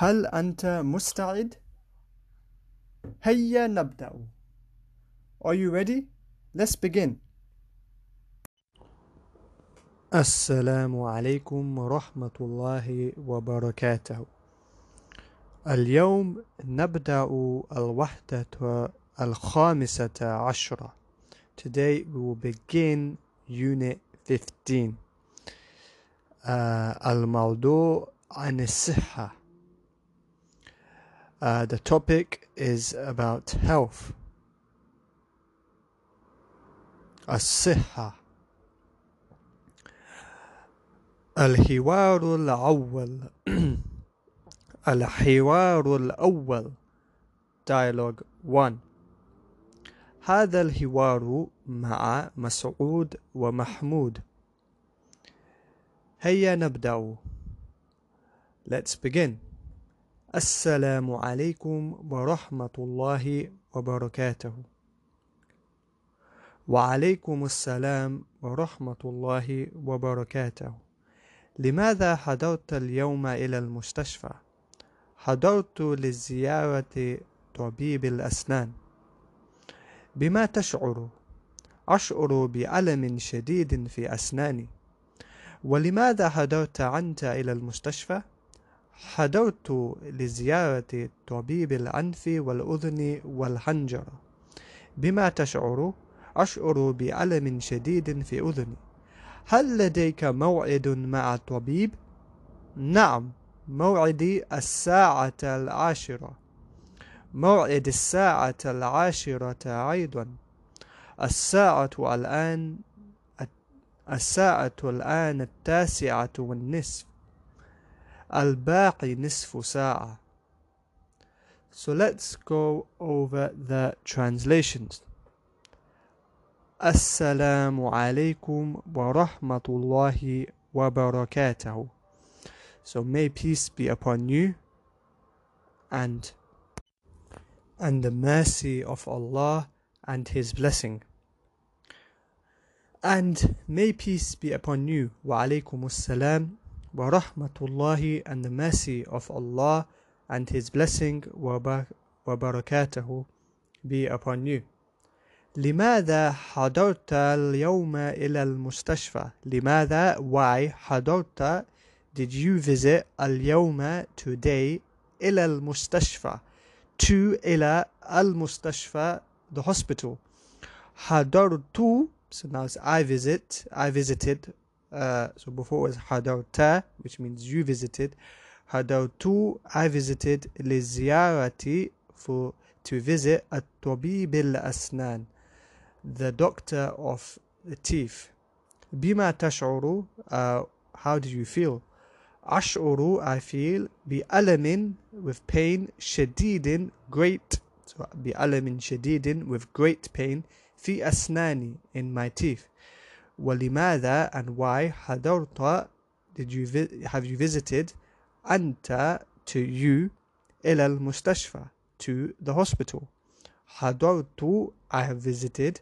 هل أنت مستعد؟ هيا نبدأ. Are you ready? Let's begin. السلام عليكم ورحمة الله وبركاته. اليوم نبدأ الوحدة الخامسة عشرة. Today we will begin Unit 15. Uh, الموضوع عن الصحة. Uh, the topic is about health. الصحة الحوار الأول الحوار الأول Dialogue 1 هذا الحوار مع مسعود ومحمود هيا نبدأ Let's begin السلام عليكم ورحمة الله وبركاته وعليكم السلام ورحمة الله وبركاته لماذا حضرت اليوم إلى المستشفى؟ حضرت لزيارة طبيب الأسنان بما تشعر؟ أشعر بألم شديد في أسناني ولماذا حضرت أنت إلى المستشفى؟ حضرت لزيارة طبيب الأنف والأذن والحنجرة بما تشعر؟ أشعر بألم شديد في أذني هل لديك موعد مع الطبيب؟ نعم موعدي الساعة العاشرة موعد الساعة العاشرة أيضا الساعة الآن الساعة الآن التاسعة والنصف Al-Baqi nisfu. So let's go over the translations. Assalamu alaykum wa rahmatullahi wa barakatuh. So may peace be upon you and and the mercy of Allah and His blessing. And may peace be upon you. Wa alaykum assalam wa rahmatullahi and the mercy of Allah and His blessing wa barakatuhu be upon you. لماذا حضرت اليوم إلى المستشفى؟ لماذا why حضرت did you visit اليوم today إلى المستشفى to إلى المستشفى the hospital حضرت so now it's I visit I visited uh, so before it was حضرت which means you visited حضرت I visited لزيارة for to visit الطبيب الأسنان the doctor of the teeth بما تشعر uh, how do you feel أشعر I feel بألم with pain شديد great so بألم شديد with great pain في أسناني in my teeth ولماذا and why حضرت did you have you visited أنت to you إلى المستشفى to the hospital حضرت I have visited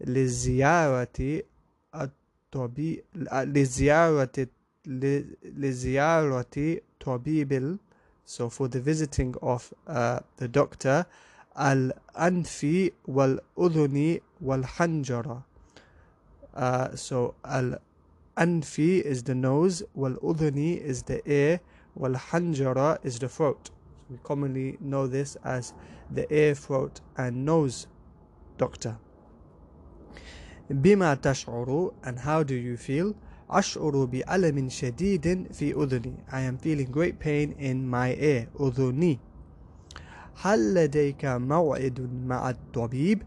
لزيارة الطبيب لزيارة لزيارة طبيب so for the visiting of uh, the doctor الأنف والأذن والحنجرة uh, so الأنف is the nose والأذن is the ear والحنجرة is the throat so we commonly know this as the ear throat and nose doctor بما تشعر and how do you feel أشعر بألم شديد في أذني I am feeling great pain in my ear أذني هل لديك موعد مع الطبيب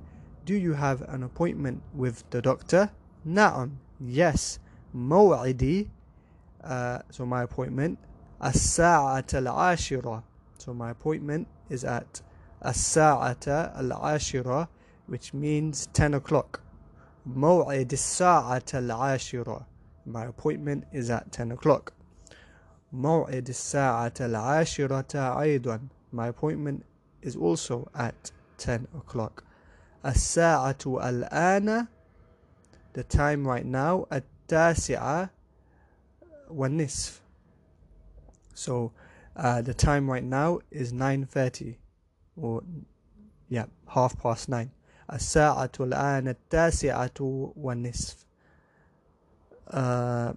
Do you have an appointment with the doctor نعم yes موعدي uh, so my appointment الساعة العاشرة so my appointment is at الساعة العاشرة which means 10 o'clock موعد الساعة العاشرة My appointment is at 10 o'clock. موعد الساعة العاشرة أيضا My appointment is also at 10 o'clock. الساعة الآن The time right now التاسعة والنصف So Uh, the time right now is 9.30 or yeah half past 9 الساعة الآن التاسعة والنصف uh,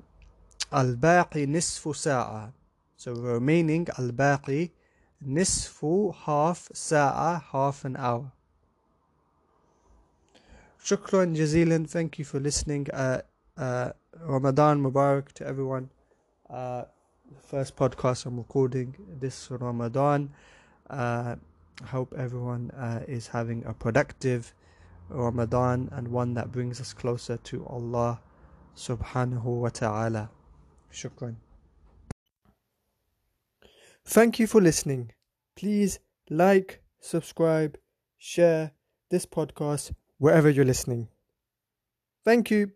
الباقي نصف ساعة so remaining الباقي نصف half ساعة half an hour Shukran jazilan. Thank you for listening. Uh, uh, Ramadan Mubarak to everyone. Uh, first podcast I'm recording this Ramadan. Uh, hope everyone uh, is having a productive Ramadan and one that brings us closer to Allah subhanahu wa ta'ala. Shukran. Thank you for listening. Please like, subscribe, share this podcast wherever you're listening. Thank you.